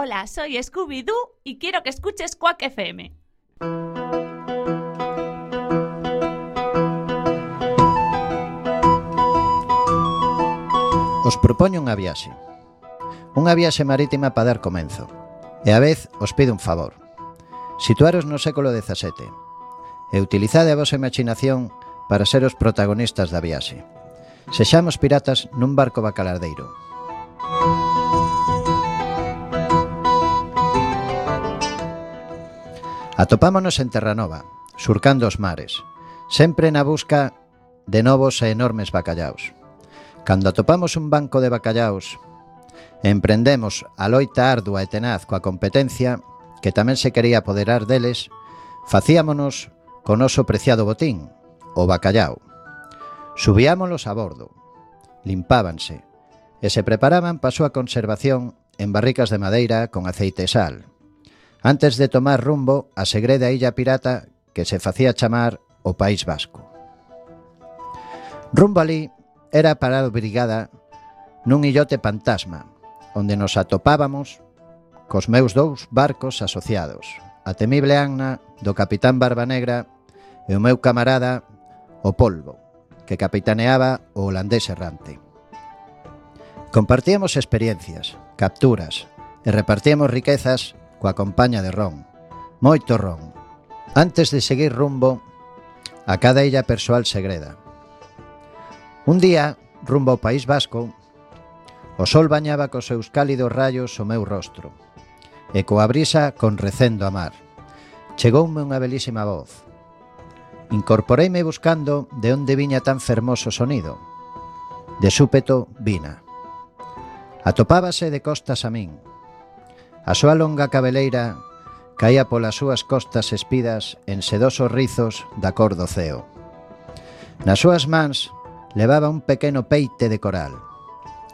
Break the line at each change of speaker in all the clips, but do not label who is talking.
Hola, soy Scooby-Doo y quiero que escuches Quack FM.
Os propoño unha viaxe. Unha viaxe marítima para dar comenzo. E a vez os pido un favor. Situaros no século XVII. E utilizade a vosa imaginación para ser os protagonistas da viaxe. Sexamos piratas nun barco bacalardeiro. Música Atopámonos en Terranova, surcando os mares, sempre na busca de novos e enormes bacallaos. Cando atopamos un banco de bacallaos, emprendemos a loita ardua e tenaz coa competencia que tamén se quería apoderar deles, facíamonos con noso preciado botín, o bacallao. Subíamolos a bordo, limpábanse e se preparaban para a súa conservación en barricas de madeira con aceite e sal antes de tomar rumbo a segreda illa pirata que se facía chamar o País Vasco. Rumbo ali era para a brigada nun illote fantasma, onde nos atopábamos cos meus dous barcos asociados, a temible Anna do capitán Barba Negra e o meu camarada o Polvo, que capitaneaba o holandés errante. Compartíamos experiencias, capturas e repartíamos riquezas coa compaña de ron. Moito ron. Antes de seguir rumbo a cada illa persoal segreda. Un día, rumbo ao País Vasco, o sol bañaba cos seus cálidos rayos o meu rostro e coa brisa con recendo a mar. Chegoume unha belísima voz. Incorporeime buscando de onde viña tan fermoso sonido. De súpeto, vina. Atopábase de costas a min, A súa longa cabeleira caía polas súas costas espidas en sedosos rizos da cor do ceo. Nas súas mans levaba un pequeno peite de coral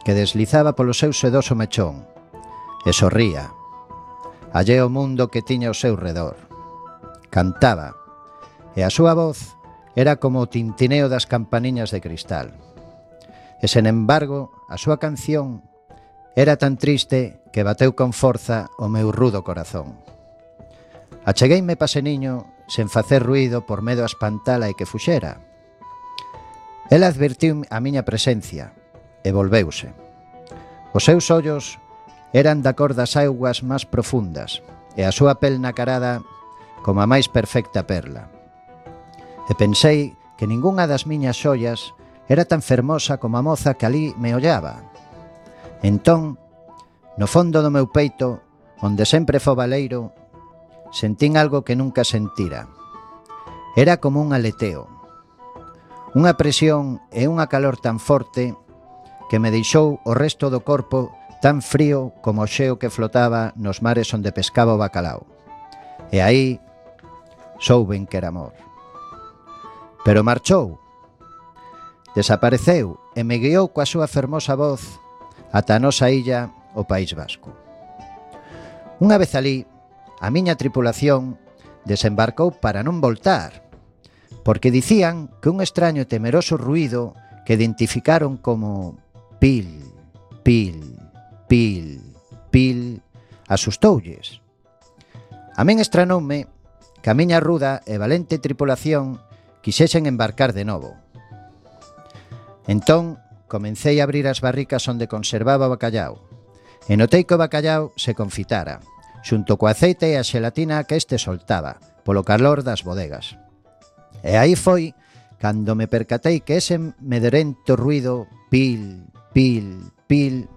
que deslizaba polo seu sedoso mechón e sorría, allé o mundo que tiña ao seu redor. Cantaba, e a súa voz era como o tintineo das campaniñas de cristal. E sen embargo, a súa canción Era tan triste que bateu con forza o meu rudo corazón. Achegueime paseniño sen facer ruido por medo a espantala e que fuxera. Ela advertiu a miña presencia e volveuse. Os seus ollos eran da cor das augas máis profundas e a súa pel nacarada como a máis perfecta perla. E pensei que ningunha das miñas ollas era tan fermosa como a moza que ali me ollaba, Entón, no fondo do meu peito, onde sempre fo baleiro, sentín algo que nunca sentira. Era como un aleteo. Unha presión e unha calor tan forte que me deixou o resto do corpo tan frío como o xeo que flotaba nos mares onde pescaba o bacalao. E aí souben que era amor. Pero marchou, desapareceu e me guiou coa súa fermosa voz ata a nosa illa, o País Vasco. Unha vez alí, a miña tripulación desembarcou para non voltar, porque dicían que un extraño e temeroso ruido que identificaron como pil, pil, pil, pil, asustoulles. A min estranoume que a miña ruda e valente tripulación quixesen embarcar de novo. Entón, Comecei a abrir as barricas onde conservaba o bacallao. E notei que o bacallao se confitara, xunto co aceite e a xelatina que este soltaba, polo calor das bodegas. E aí foi cando me percatei que ese medrento ruido pil, pil, pil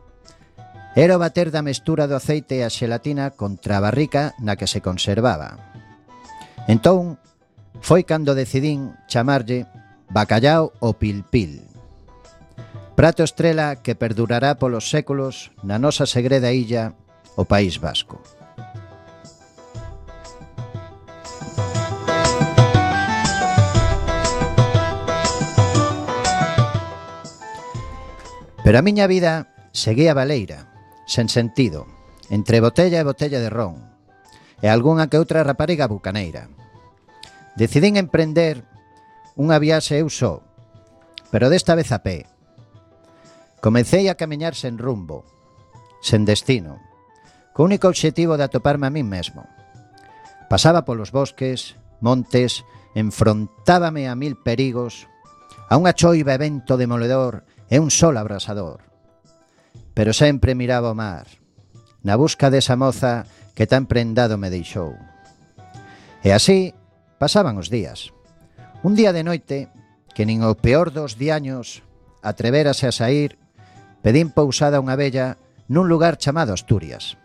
era o bater da mestura do aceite e a xelatina contra a barrica na que se conservaba. Entón, foi cando decidín chamarlle bacallao o pil pil. Prato estrela que perdurará polos séculos na nosa segreda illa, o País Vasco. Pero a miña vida seguía baleira, sen sentido, entre botella e botella de ron, e algunha que outra rapariga bucaneira. Decidín emprender unha viaxe eu só, pero desta vez a pé, Comecei a camiñar sen rumbo, sen destino, co único obxectivo de atoparme a min mesmo. Pasaba polos bosques, montes, enfrontábame a mil perigos, a unha choiva evento demoledor e un sol abrasador. Pero sempre miraba o mar, na busca desa moza que tan prendado me deixou. E así pasaban os días. Un día de noite, que nin o peor dos diaños atreverase a sair pedín pousada unha vella nun lugar chamado Asturias.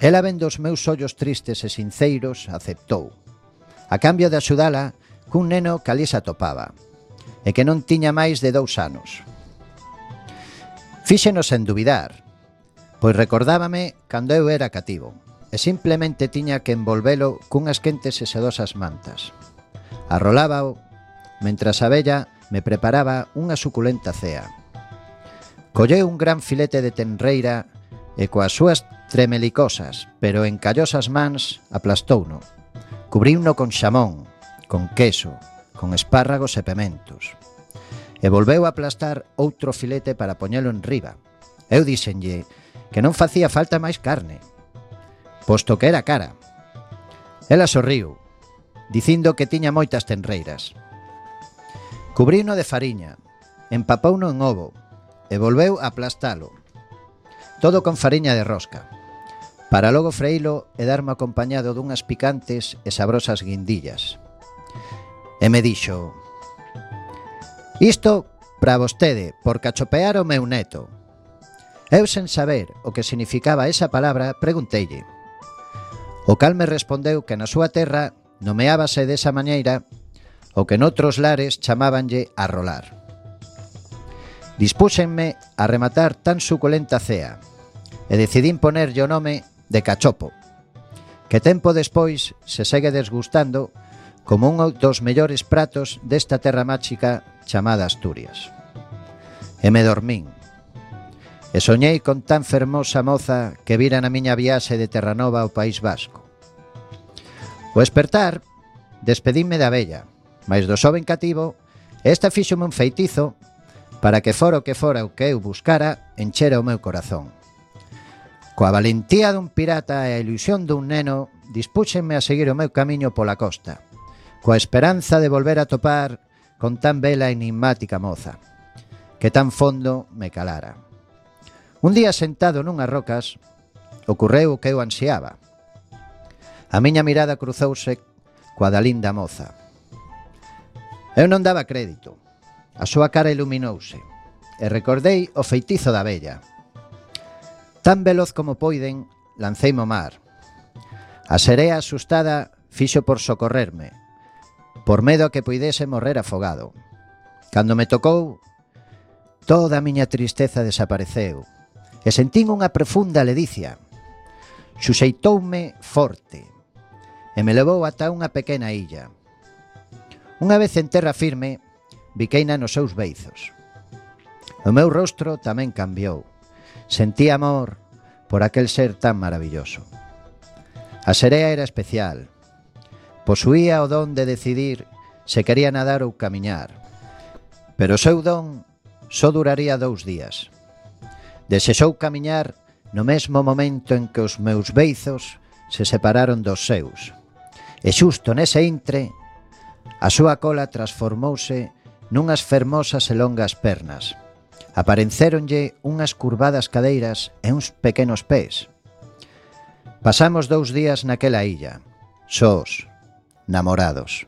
Ela vendo os meus ollos tristes e sinceiros, aceptou. A cambio de axudala, cun neno que ali se atopaba, e que non tiña máis de dous anos. Fíxenos en dubidar, pois recordábame cando eu era cativo, e simplemente tiña que envolvelo cunhas quentes e sedosas mantas. Arrolábao, mentras a vella me preparaba unha suculenta cea. Colleu un gran filete de tenreira e coas súas tremelicosas, pero en callosas mans aplastouno. Cubriuno con xamón, con queso, con espárragos e pementos. E volveu a aplastar outro filete para poñelo en riba. Eu dixenlle que non facía falta máis carne, posto que era cara. Ela sorriu, dicindo que tiña moitas tenreiras. Cubrino de fariña, empapouno en ovo, e volveu a aplastalo. Todo con fariña de rosca. Para logo freilo e darme acompañado dunhas picantes e sabrosas guindillas. E me dixo, Isto para vostede, por cachopear o meu neto. Eu sen saber o que significaba esa palabra, pregunteille. O cal me respondeu que na súa terra nomeábase desa maneira o que noutros lares chamábanlle rolar dispúxenme a rematar tan suculenta cea e decidín ponerlle o nome de cachopo, que tempo despois se segue desgustando como un dos mellores pratos desta terra máxica chamada Asturias. E me dormín. E soñei con tan fermosa moza que vira na miña viaxe de Terranova ao País Vasco. O espertar, despedíme da bella, mas do xoven cativo, esta fíxome un feitizo para que fora o que fora o que eu buscara, enchera o meu corazón. Coa valentía dun pirata e a ilusión dun neno, dispúxenme a seguir o meu camiño pola costa, coa esperanza de volver a topar con tan bela e enigmática moza, que tan fondo me calara. Un día sentado nunhas rocas, ocorreu o que eu ansiaba. A miña mirada cruzouse coa da linda moza. Eu non daba crédito. A súa cara iluminouse e recordei o feitizo da bella. Tan veloz como poiden, lancei mo mar. A serea asustada fixo por socorrerme, por medo a que poidese morrer afogado. Cando me tocou, toda a miña tristeza desapareceu e sentín unha profunda ledicia. Xuxeitoume forte e me levou ata unha pequena illa. Unha vez en terra firme, Biqueina nos seus beizos. O meu rostro tamén cambiou. Sentí amor por aquel ser tan maravilloso. A serea era especial. Posuía o don de decidir se quería nadar ou camiñar. Pero o seu don só duraría dous días. Desexou camiñar no mesmo momento en que os meus beizos se separaron dos seus. E xusto nese intre, a súa cola transformouse nunhas fermosas e longas pernas. Aparecéronlle unhas curvadas cadeiras e uns pequenos pés. Pasamos dous días naquela illa, sós, namorados.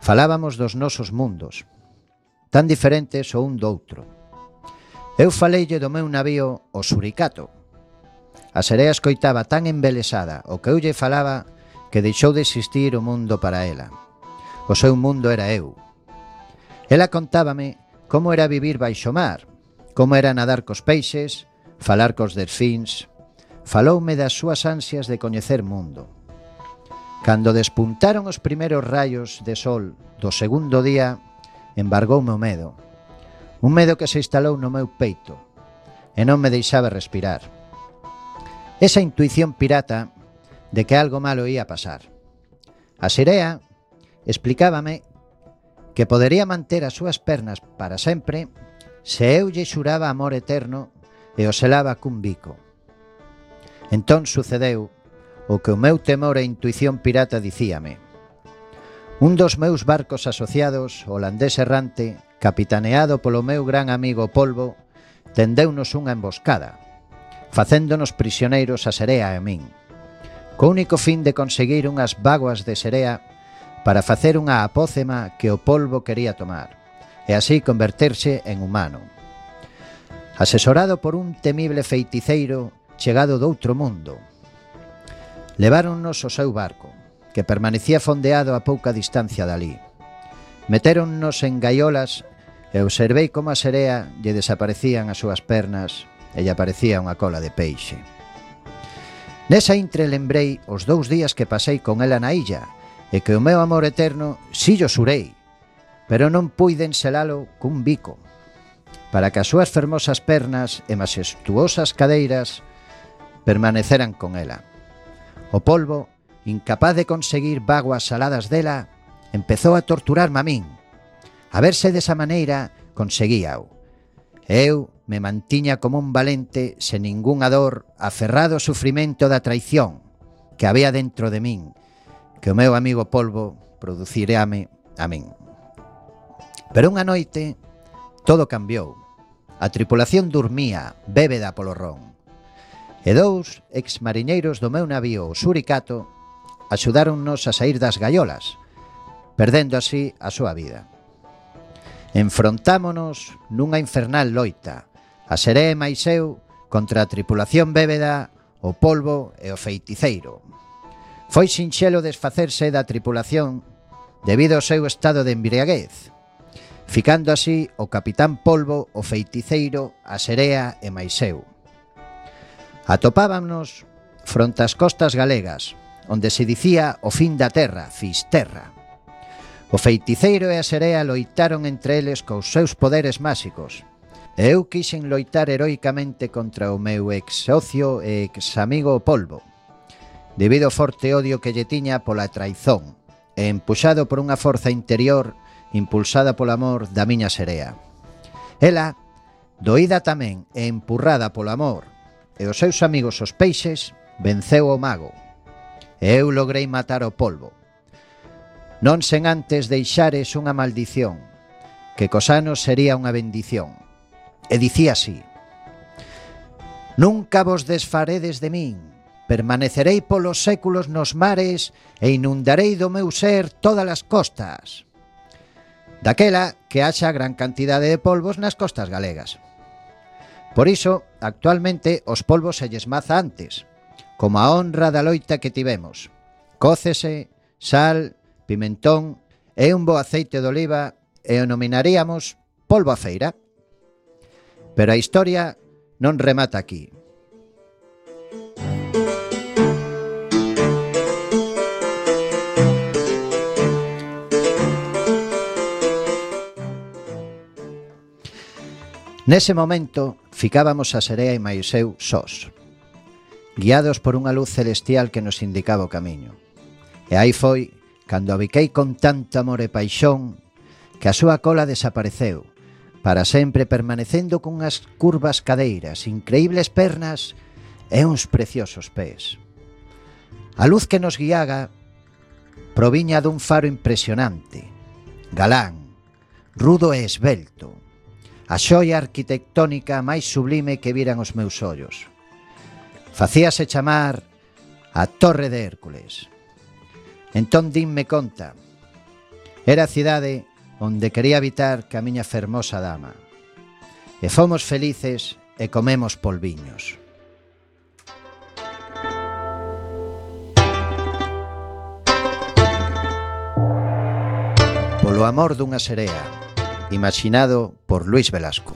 Falábamos dos nosos mundos, tan diferentes o un do outro. Eu faleille do meu navío o suricato. A serea escoitaba tan embelesada o que eu lle falaba que deixou de existir o mundo para ela. O seu mundo era eu, Ela contábame como era vivir baixo mar, como era nadar cos peixes, falar cos delfíns. Faloume das súas ansias de coñecer mundo. Cando despuntaron os primeiros rayos de sol do segundo día, embargoume o medo. Un medo que se instalou no meu peito e non me deixaba respirar. Esa intuición pirata de que algo malo ia pasar. A Sirea explicábame que podería manter as súas pernas para sempre se eu lle xuraba amor eterno e o selaba cun bico. Entón sucedeu o que o meu temor e intuición pirata dicíame. Un dos meus barcos asociados, holandés errante, capitaneado polo meu gran amigo Polvo, tendeunos unha emboscada, facéndonos prisioneiros a Serea e a min. Co único fin de conseguir unhas vaguas de Serea para facer unha apócema que o polvo quería tomar, e así converterse en humano. Asesorado por un temible feiticeiro chegado do outro mundo, leváronnos o seu barco, que permanecía fondeado a pouca distancia dali. Metéronnos en gaiolas e observei como a serea lle desaparecían as súas pernas e lle aparecía unha cola de peixe. Nesa intre lembrei os dous días que pasei con ela na illa e que o meu amor eterno sillo surei, pero non puiden selalo cun bico, para que as súas fermosas pernas e majestuosas cadeiras permaneceran con ela. O polvo, incapaz de conseguir vaguas saladas dela, empezou a torturarme a min. A verse desa maneira, conseguíao. Eu me mantiña como un valente sen ningún ador aferrado ao sufrimento da traición que había dentro de min que o meu amigo Polvo producireame a min. Pero unha noite todo cambiou. A tripulación dormía, bébeda polo ron. E dous exmariñeiros do meu navío, o Suricato, axudáronnos a sair das gaiolas, perdendo así a súa vida. Enfrontámonos nunha infernal loita, a Seré e Maiseu contra a tripulación bébeda, o polvo e o feiticeiro, Foi sinxelo desfacerse da tripulación debido ao seu estado de embriaguez, ficando así o capitán Polvo, o feiticeiro, a Serea e máis eu. Atopábanos fronte ás costas galegas, onde se dicía o fin da terra, Fisterra. O feiticeiro e a Serea loitaron entre eles cos seus poderes máxicos, e eu quixen loitar heroicamente contra o meu ex socio e ex amigo Polvo, debido ao forte odio que lle tiña pola traizón e empuxado por unha forza interior impulsada polo amor da miña serea. Ela, doída tamén e empurrada polo amor e os seus amigos os peixes, venceu o mago. E eu logrei matar o polvo. Non sen antes deixares unha maldición, que cos anos sería unha bendición. E dicía así, Nunca vos desfaredes de min, permanecerei polos séculos nos mares e inundarei do meu ser todas as costas. Daquela que haxa gran cantidade de polvos nas costas galegas. Por iso, actualmente, os polvos se maza antes, como a honra da loita que tivemos. Cócese, sal, pimentón e un bo aceite de oliva e o nominaríamos polvo a feira. Pero a historia non remata aquí. Nese momento, ficábamos a Serea e Maiseu sós, guiados por unha luz celestial que nos indicaba o camiño. E aí foi cando abiquei con tanto amor e paixón que a súa cola desapareceu, para sempre permanecendo cunhas curvas cadeiras, increíbles pernas e uns preciosos pés. A luz que nos guiaga proviña dun faro impresionante, galán, rudo e esbelto, a xoia arquitectónica máis sublime que viran os meus ollos. Facíase chamar a Torre de Hércules. Entón dinme conta. Era a cidade onde quería habitar ca miña fermosa dama. E fomos felices e comemos polviños. Polo amor dunha serea, imaginado por Luis Velasco.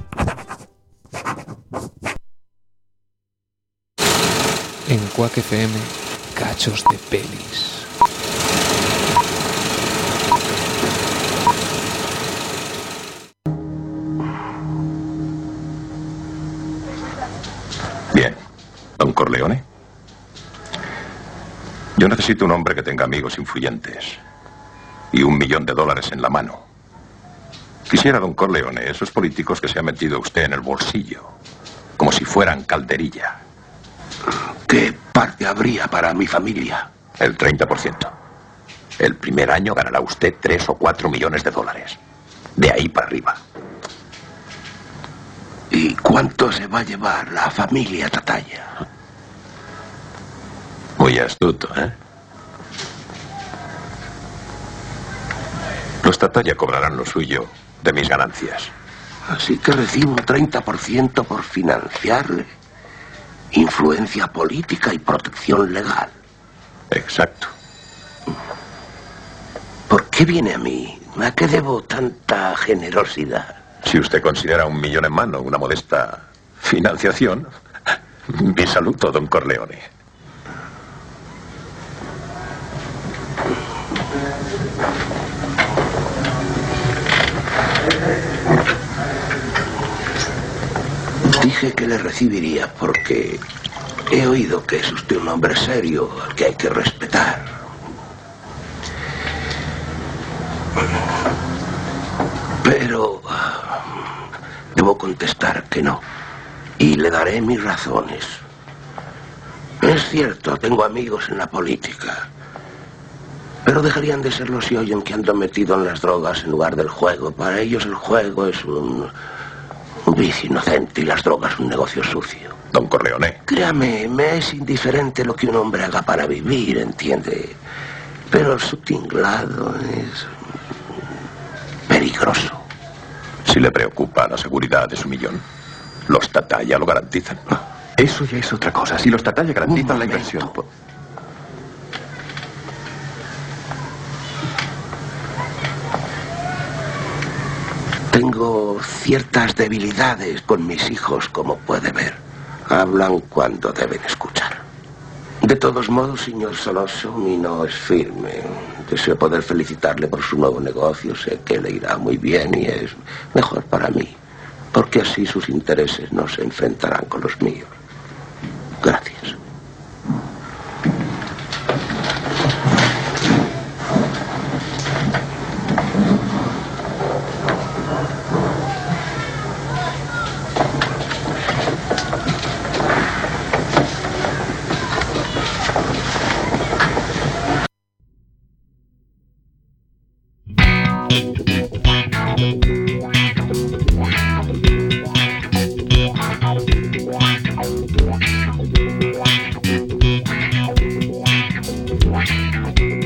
En Quack FM, cachos de pelis.
Bien. ¿Don Corleone? Yo necesito un hombre que tenga amigos influyentes y un millón de dólares en la mano. Quisiera, don Corleone, esos políticos que se ha metido usted en el bolsillo, como si fueran calderilla.
¿Qué parte habría para mi familia?
El 30%. El primer año ganará usted 3 o 4 millones de dólares. De ahí para arriba.
¿Y cuánto se va a llevar la familia Tataya?
Muy astuto, ¿eh? Los Tataya cobrarán lo suyo de mis ganancias.
Así que recibo un 30% por financiarle. Influencia política y protección legal.
Exacto.
¿Por qué viene a mí? ¿A qué debo tanta generosidad?
Si usted considera un millón en mano una modesta financiación, mi saludo, don Corleone.
Dije que le recibiría porque he oído que es usted un hombre serio al que hay que respetar. Pero debo contestar que no. Y le daré mis razones. Es cierto, tengo amigos en la política. Pero dejarían de serlo si oyen que ando metido en las drogas en lugar del juego. Para ellos el juego es un, un vicio inocente y las drogas un negocio sucio.
Don Corleone.
Créame, me es indiferente lo que un hombre haga para vivir, ¿entiende? Pero su tinglado es peligroso.
Si le preocupa la seguridad de su millón, los Tataya lo garantizan.
Eso ya es otra cosa. Si los Tataya garantizan la inversión.
Tengo ciertas debilidades con mis hijos, como puede ver. Hablan cuando deben escuchar. De todos modos, señor Soloso, mi no es firme. Deseo poder felicitarle por su nuevo negocio. Sé que le irá muy bien y es mejor para mí, porque así sus intereses no se enfrentarán con los míos. Gracias.
Música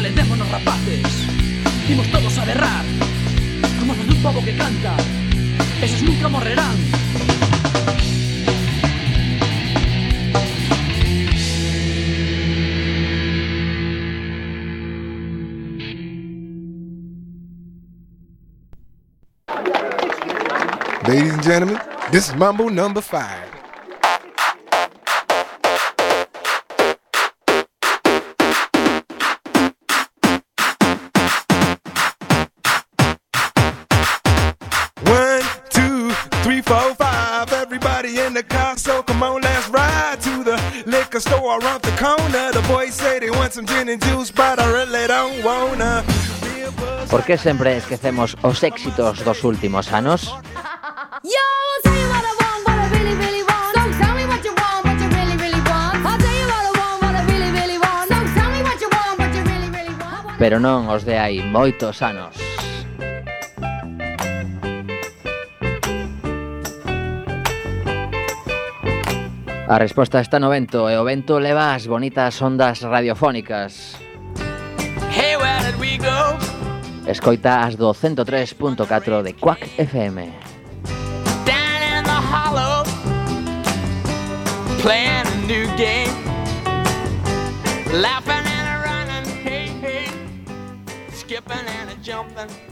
Alendémonos rapaces. Dimos todos a berrar. Como de un pobo que canta. Esos nunca morrerán.
Ladies and gentlemen, this is Mambo number five. the car, so come on, let's ride to the liquor store around the corner. The boys say they want some gin and juice, but I really don't wanna.
Por que sempre esquecemos os éxitos dos últimos anos?
Yo,
Pero non os de hai moitos anos. A resposta está no vento e o vento leva as bonitas ondas radiofónicas.
Hey, where did we go?
Escoita as do 103.4 de Quack FM.
Down in the hollow, playing a new game, laughing and a running, hey, hey, skipping and a jumping.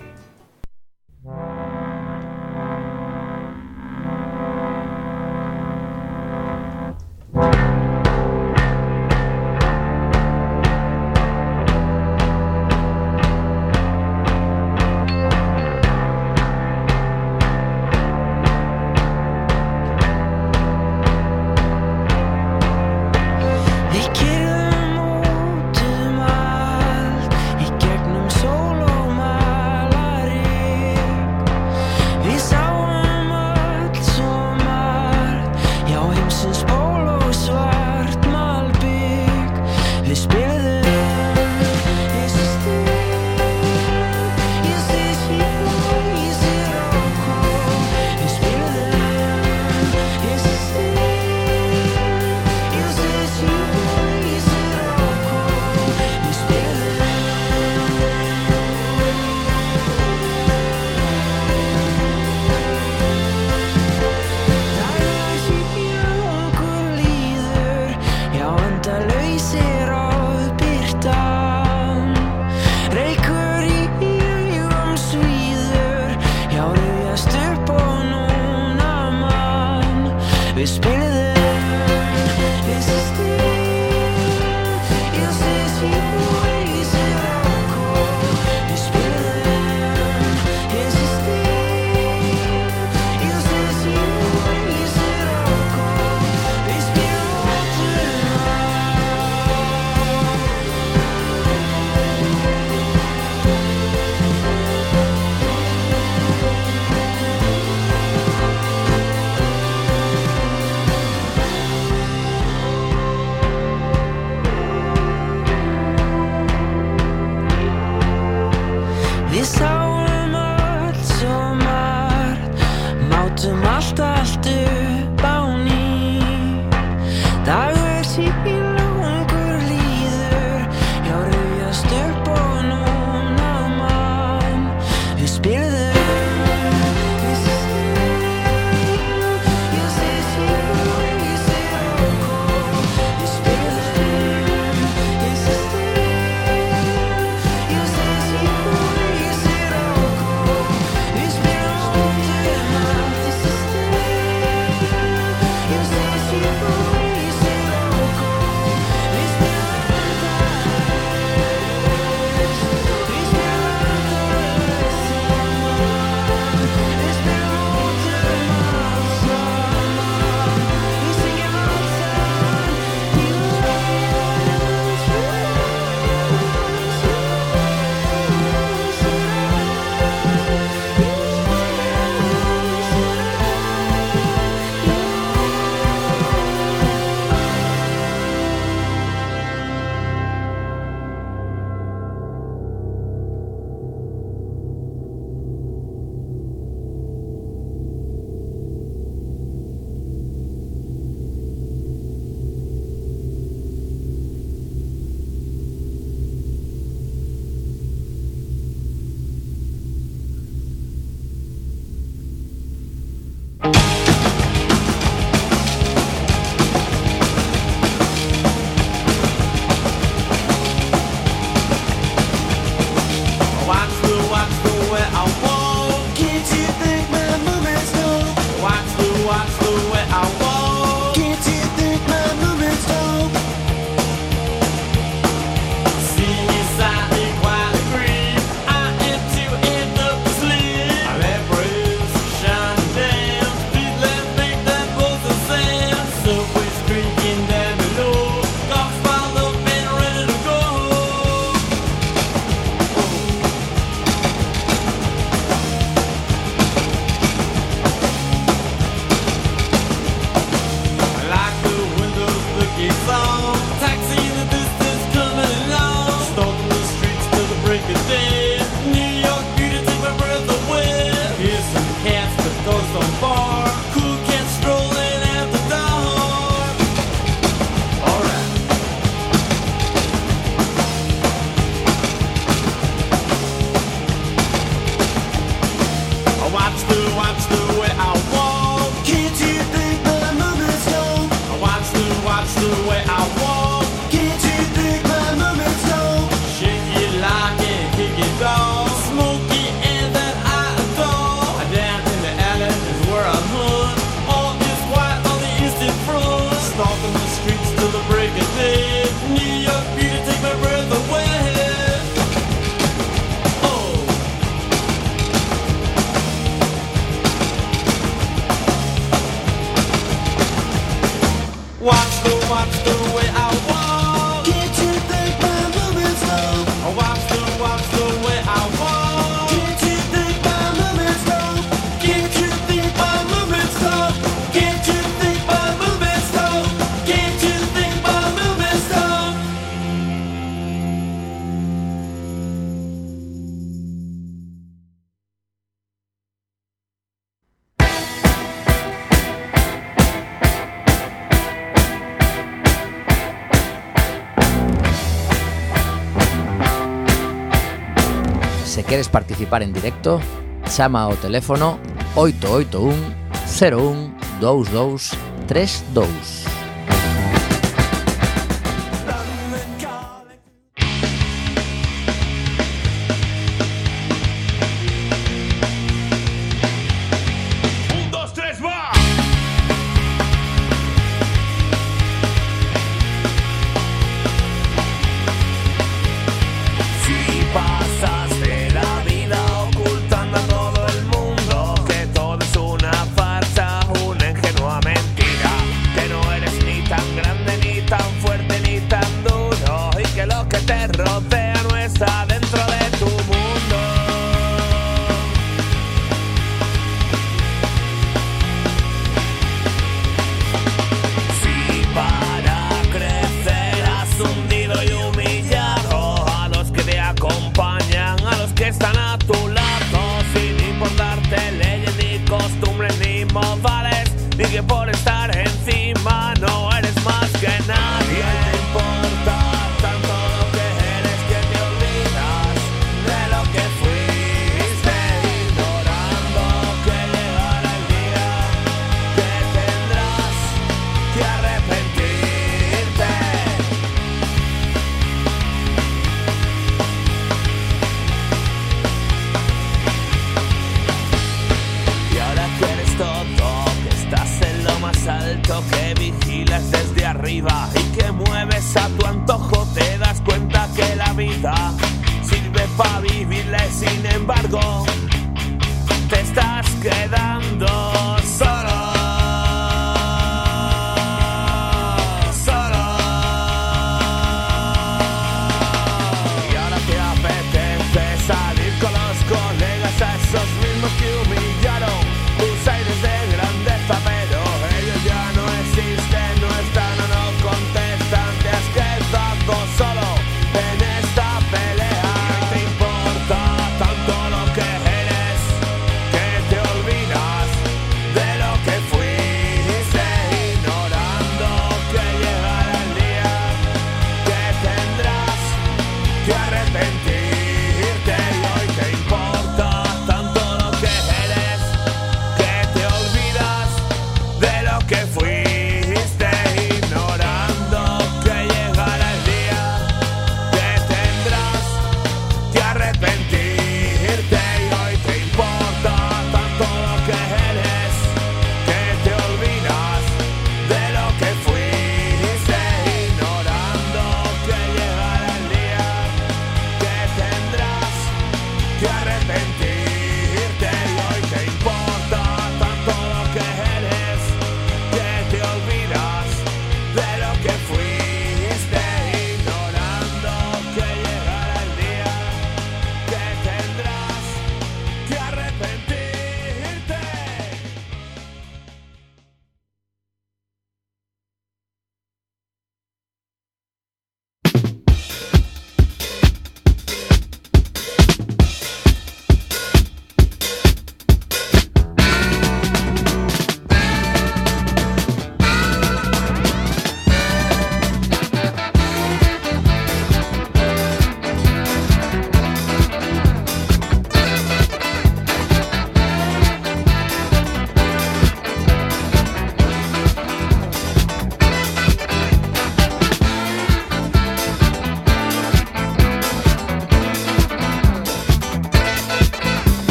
Allt, Queres participar en directo? Chama ao teléfono 881 01 22 32.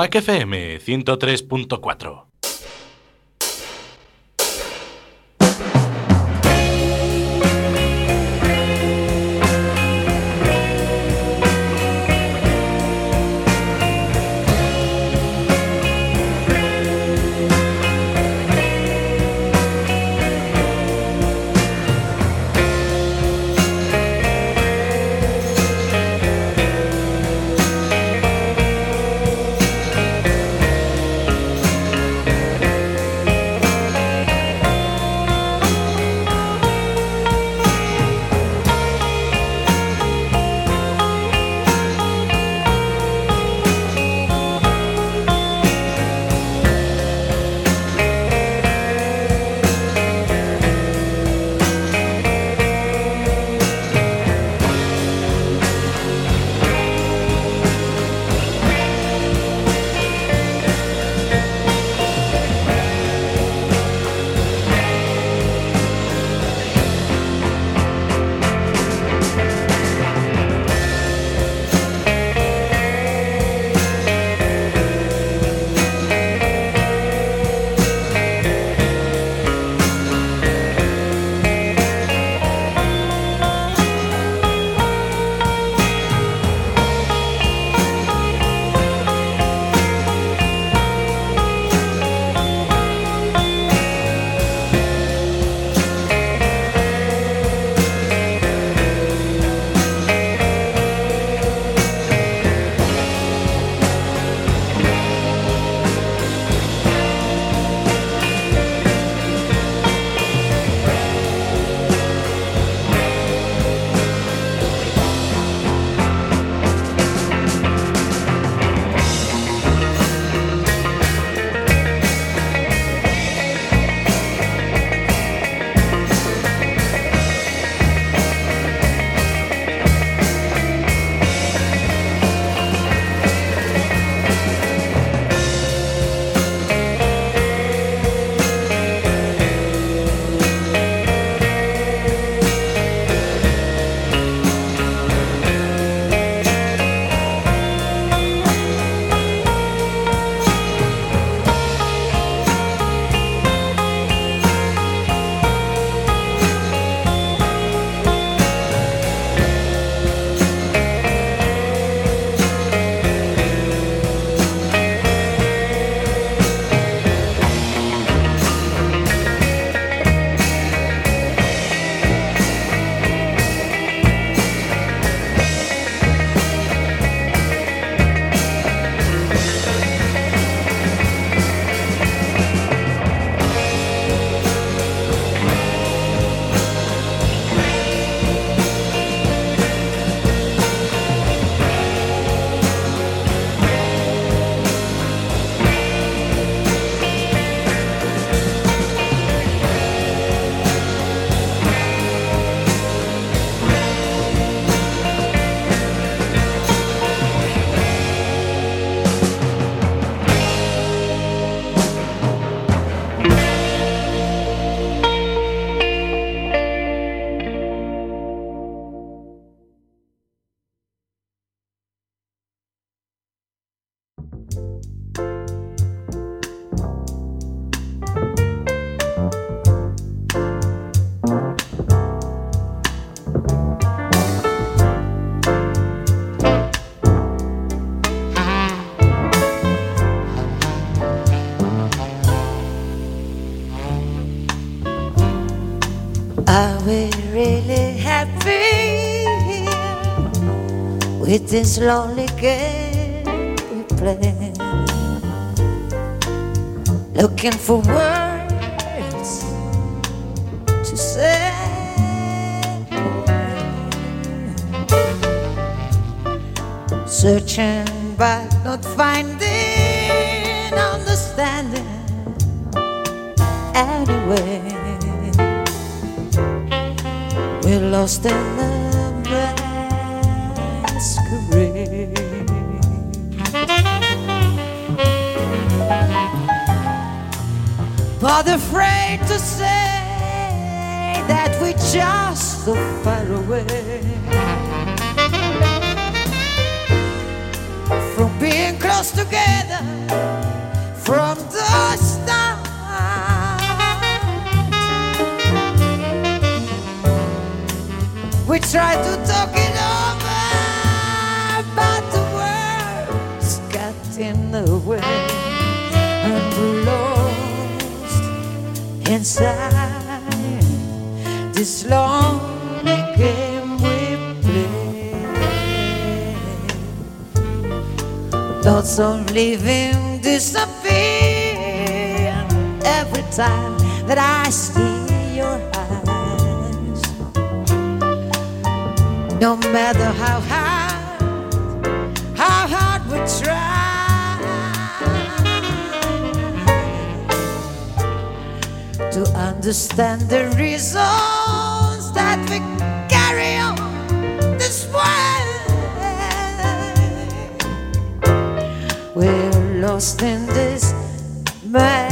Quack FM 103.4
this lonely game we play? Looking for words to say. Searching but not finding understanding anyway. We're lost in the But afraid to say that we're just so far away from being close. close together from the start. We try to talk it inside this lonely game we play. Thoughts of living disappear every time that I see your eyes. No matter how hard, understand the reasons that we carry on this way. We're lost in this masquerade.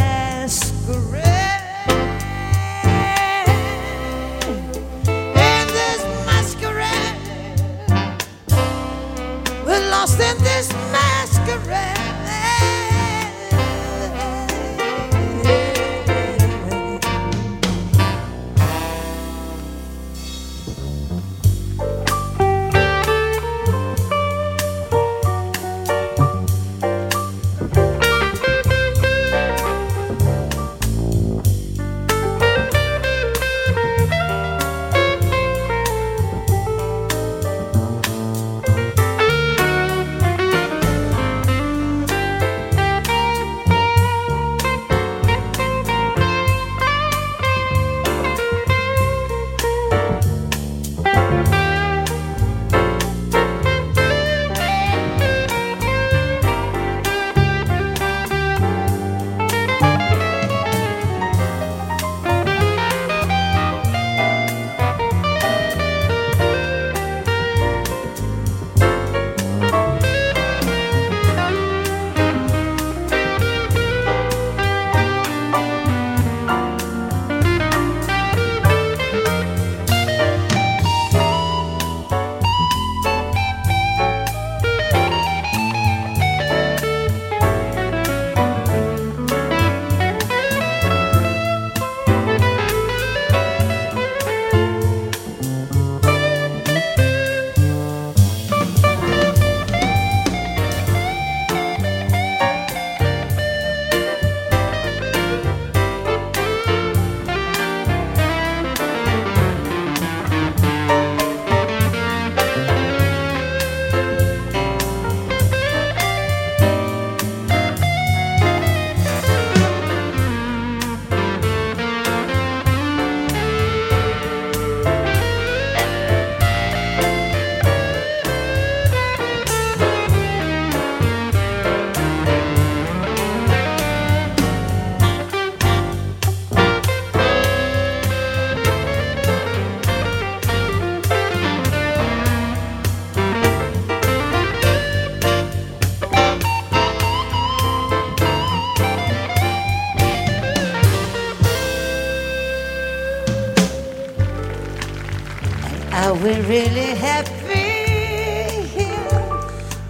Really happy here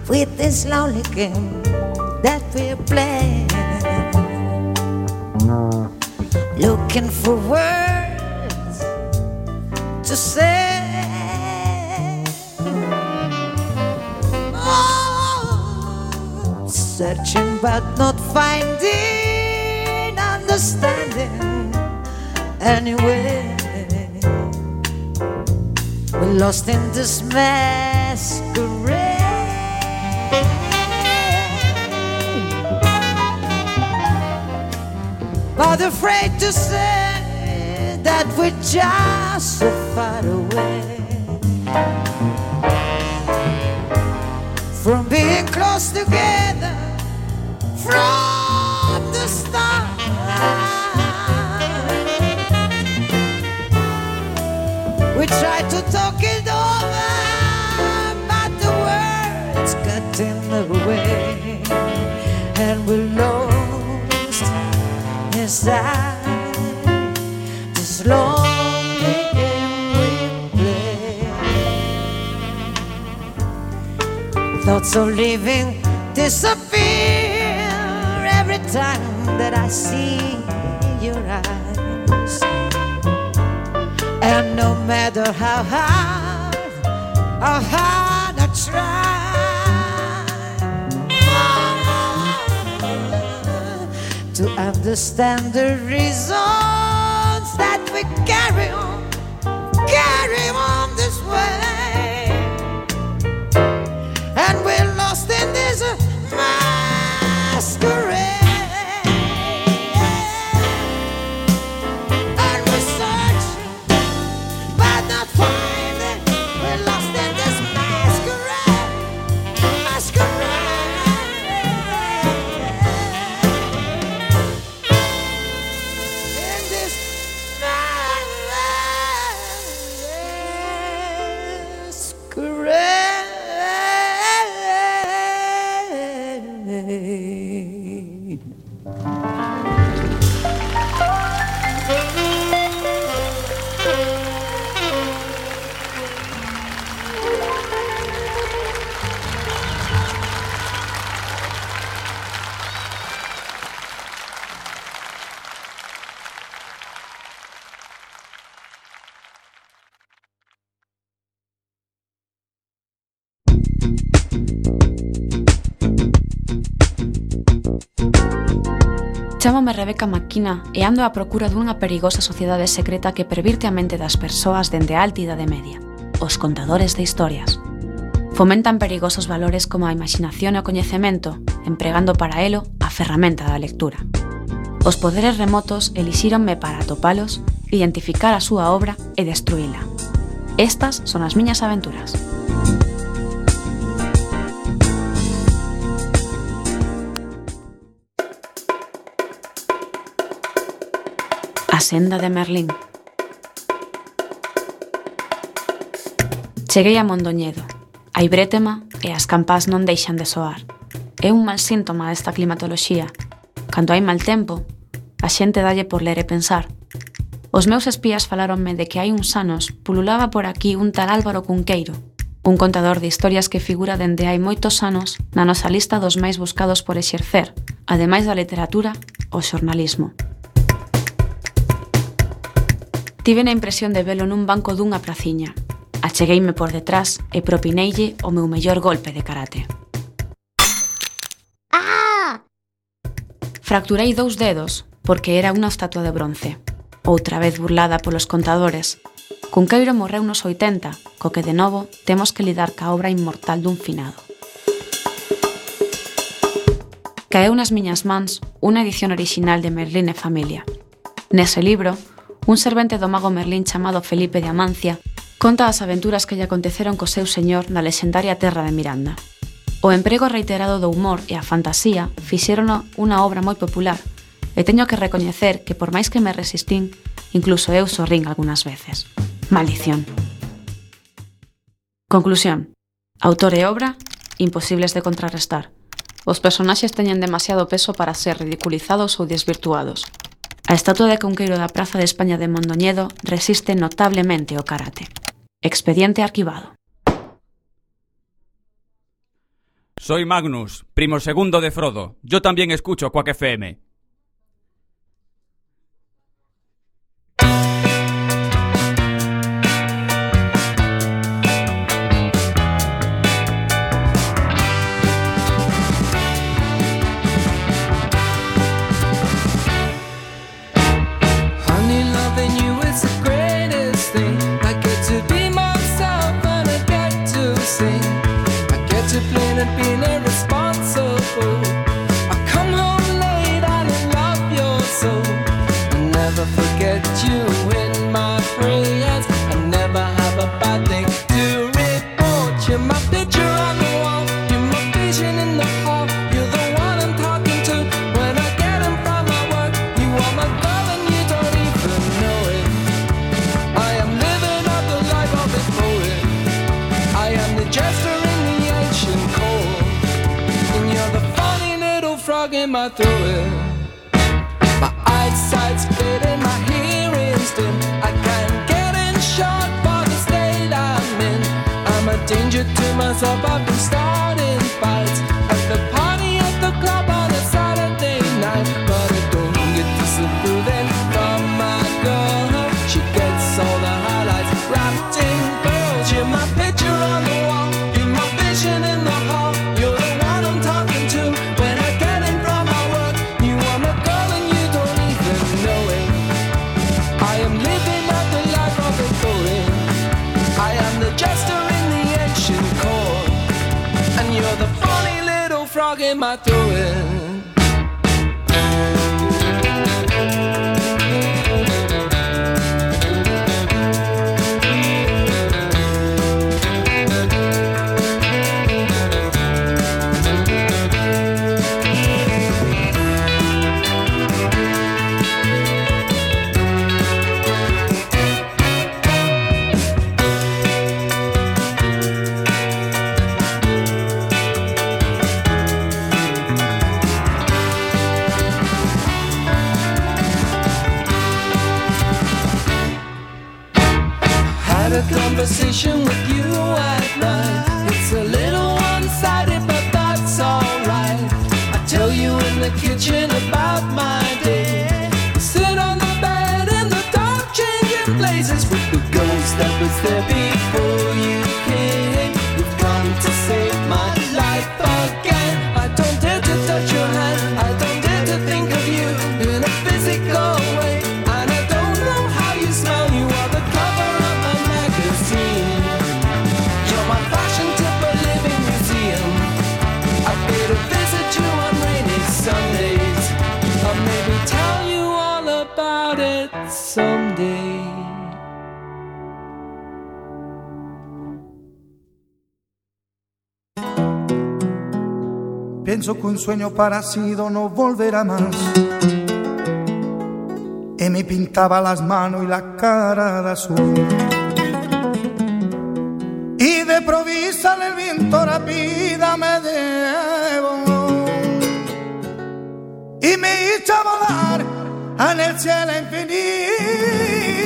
with this lonely game that we're playing? Looking for words to say. Oh, searching but not finding understanding anyway. Lost in this masquerade. But afraid to say that we're just so far away from being close together from We tried to talk it over, but the words got in the way, and we lost inside this lonely game we play. Thoughts of living disappear every time that I see your eyes. No matter how hard, how hard I try to understand the reasons that we carry on, carry on this way. And we're lost in this
chamome Rebeca Maquina e ando á procura dunha perigosa sociedade secreta que pervirte a mente das persoas dende a alta idade media, os contadores de historias. Fomentan perigosos valores como a imaginación e o coñecemento, empregando para elo a ferramenta da lectura. Os poderes remotos elixíronme para atopalos, identificar a súa obra e destruíla. Estas son as miñas aventuras. senda de Merlín. Cheguei a Mondoñedo. A ibrétema e as campás non deixan de soar. É un mal síntoma desta climatoloxía. Cando hai mal tempo, a xente dalle por ler e pensar. Os meus espías falaronme de que hai uns anos pululaba por aquí un tal Álvaro Cunqueiro, un contador de historias que figura dende hai moitos anos na nosa lista dos máis buscados por exercer, ademais da literatura, o xornalismo. Tive a impresión de velo nun banco dunha praciña. Achegueime por detrás e propineille o meu mellor golpe de karate.
Ah!
Fracturei dous dedos porque era unha estatua de bronce, outra vez burlada polos contadores. Cunqueiro morreu nos 80, co que de novo temos que lidar ca obra inmortal dun finado. Caeu nas miñas mans unha edición orixinal de Merlín e Familia. Nese libro, Un servente do mago Merlín chamado Felipe de Amancia conta as aventuras que lle aconteceron co seu señor na lexendaria terra de Miranda. O emprego reiterado do humor e a fantasía fixérono unha obra moi popular, e teño que recoñecer que por máis que me resistín, incluso eu sorrín algunhas veces. Maldición. Conclusión. Autor e obra, imposibles de contrarrestar. Os personaxes teñen demasiado peso para ser ridiculizados ou desvirtuados. A estatua de Conqueiro da Praza de España de Mondoñedo resiste notablemente o karate. Expediente arquivado.
Soy Magnus, primo segundo de Frodo. Yo también escucho Quack FM.
through it.
sueño parecido no volverá más. Y me pintaba las manos y la cara de azul. Y de provisa el viento rápida me llevó. Y me hizo volar en el cielo infinito.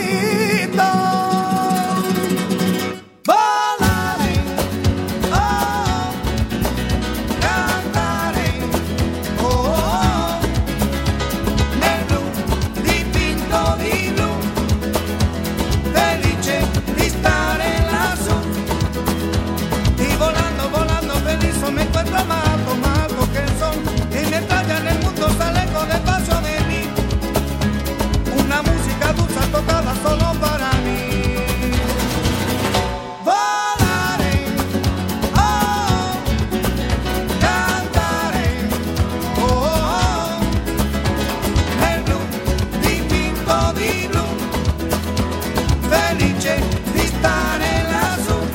Tocada solo para mí, volaré, oh, cantaré, oh, el blu, di, di, di, di, estar felice, estaré el azul.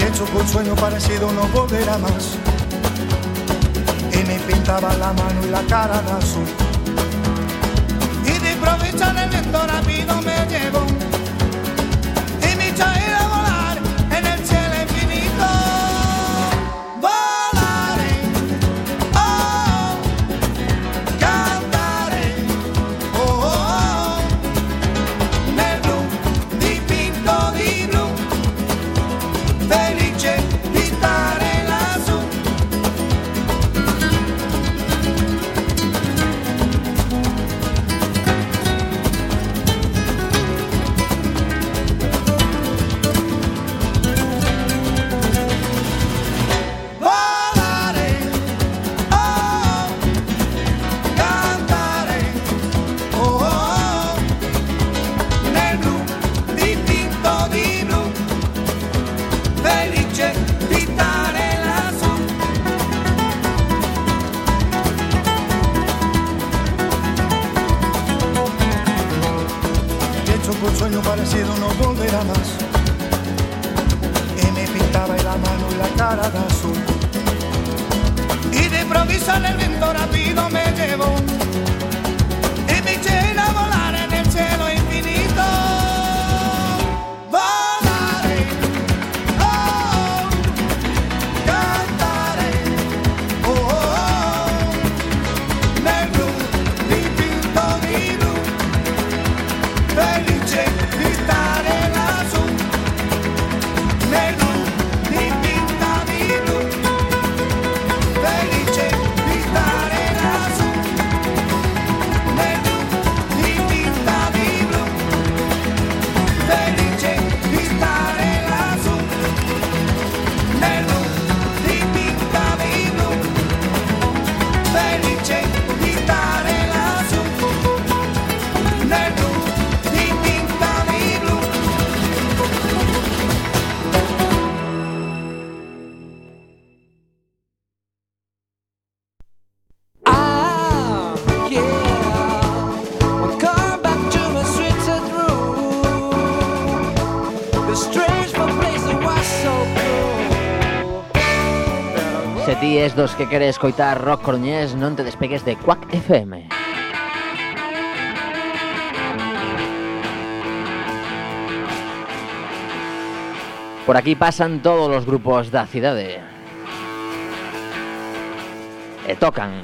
Hecho con sueño parecido, no volverá más pintaba la mano y la cara de azul. Y de provecho del viento rápido me llevó
dos que queres escoitar rock coruñés, non te despegues de Quack FM. Por aquí pasan todos os grupos da cidade. E tocan.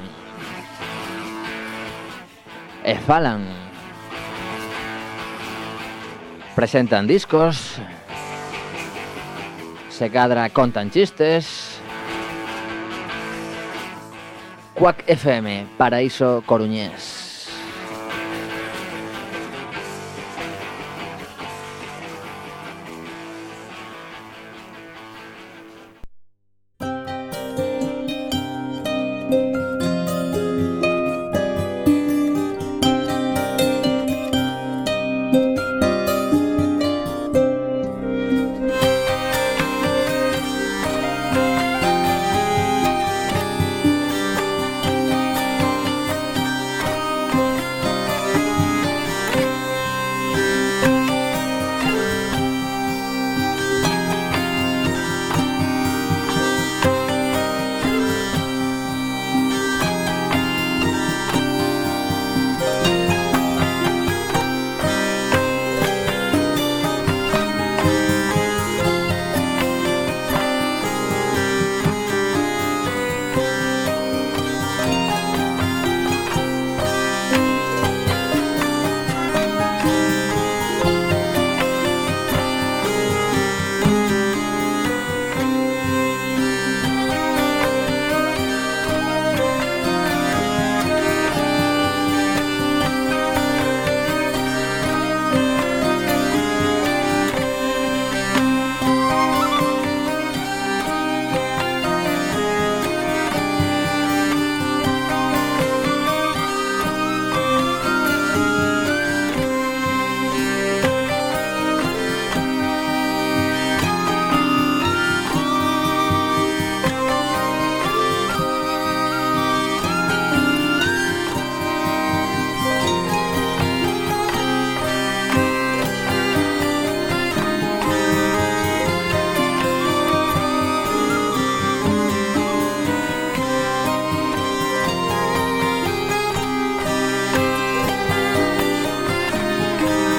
E falan. Presentan discos. Se cadra contan chistes. Quack FM, Paraíso Coruñés.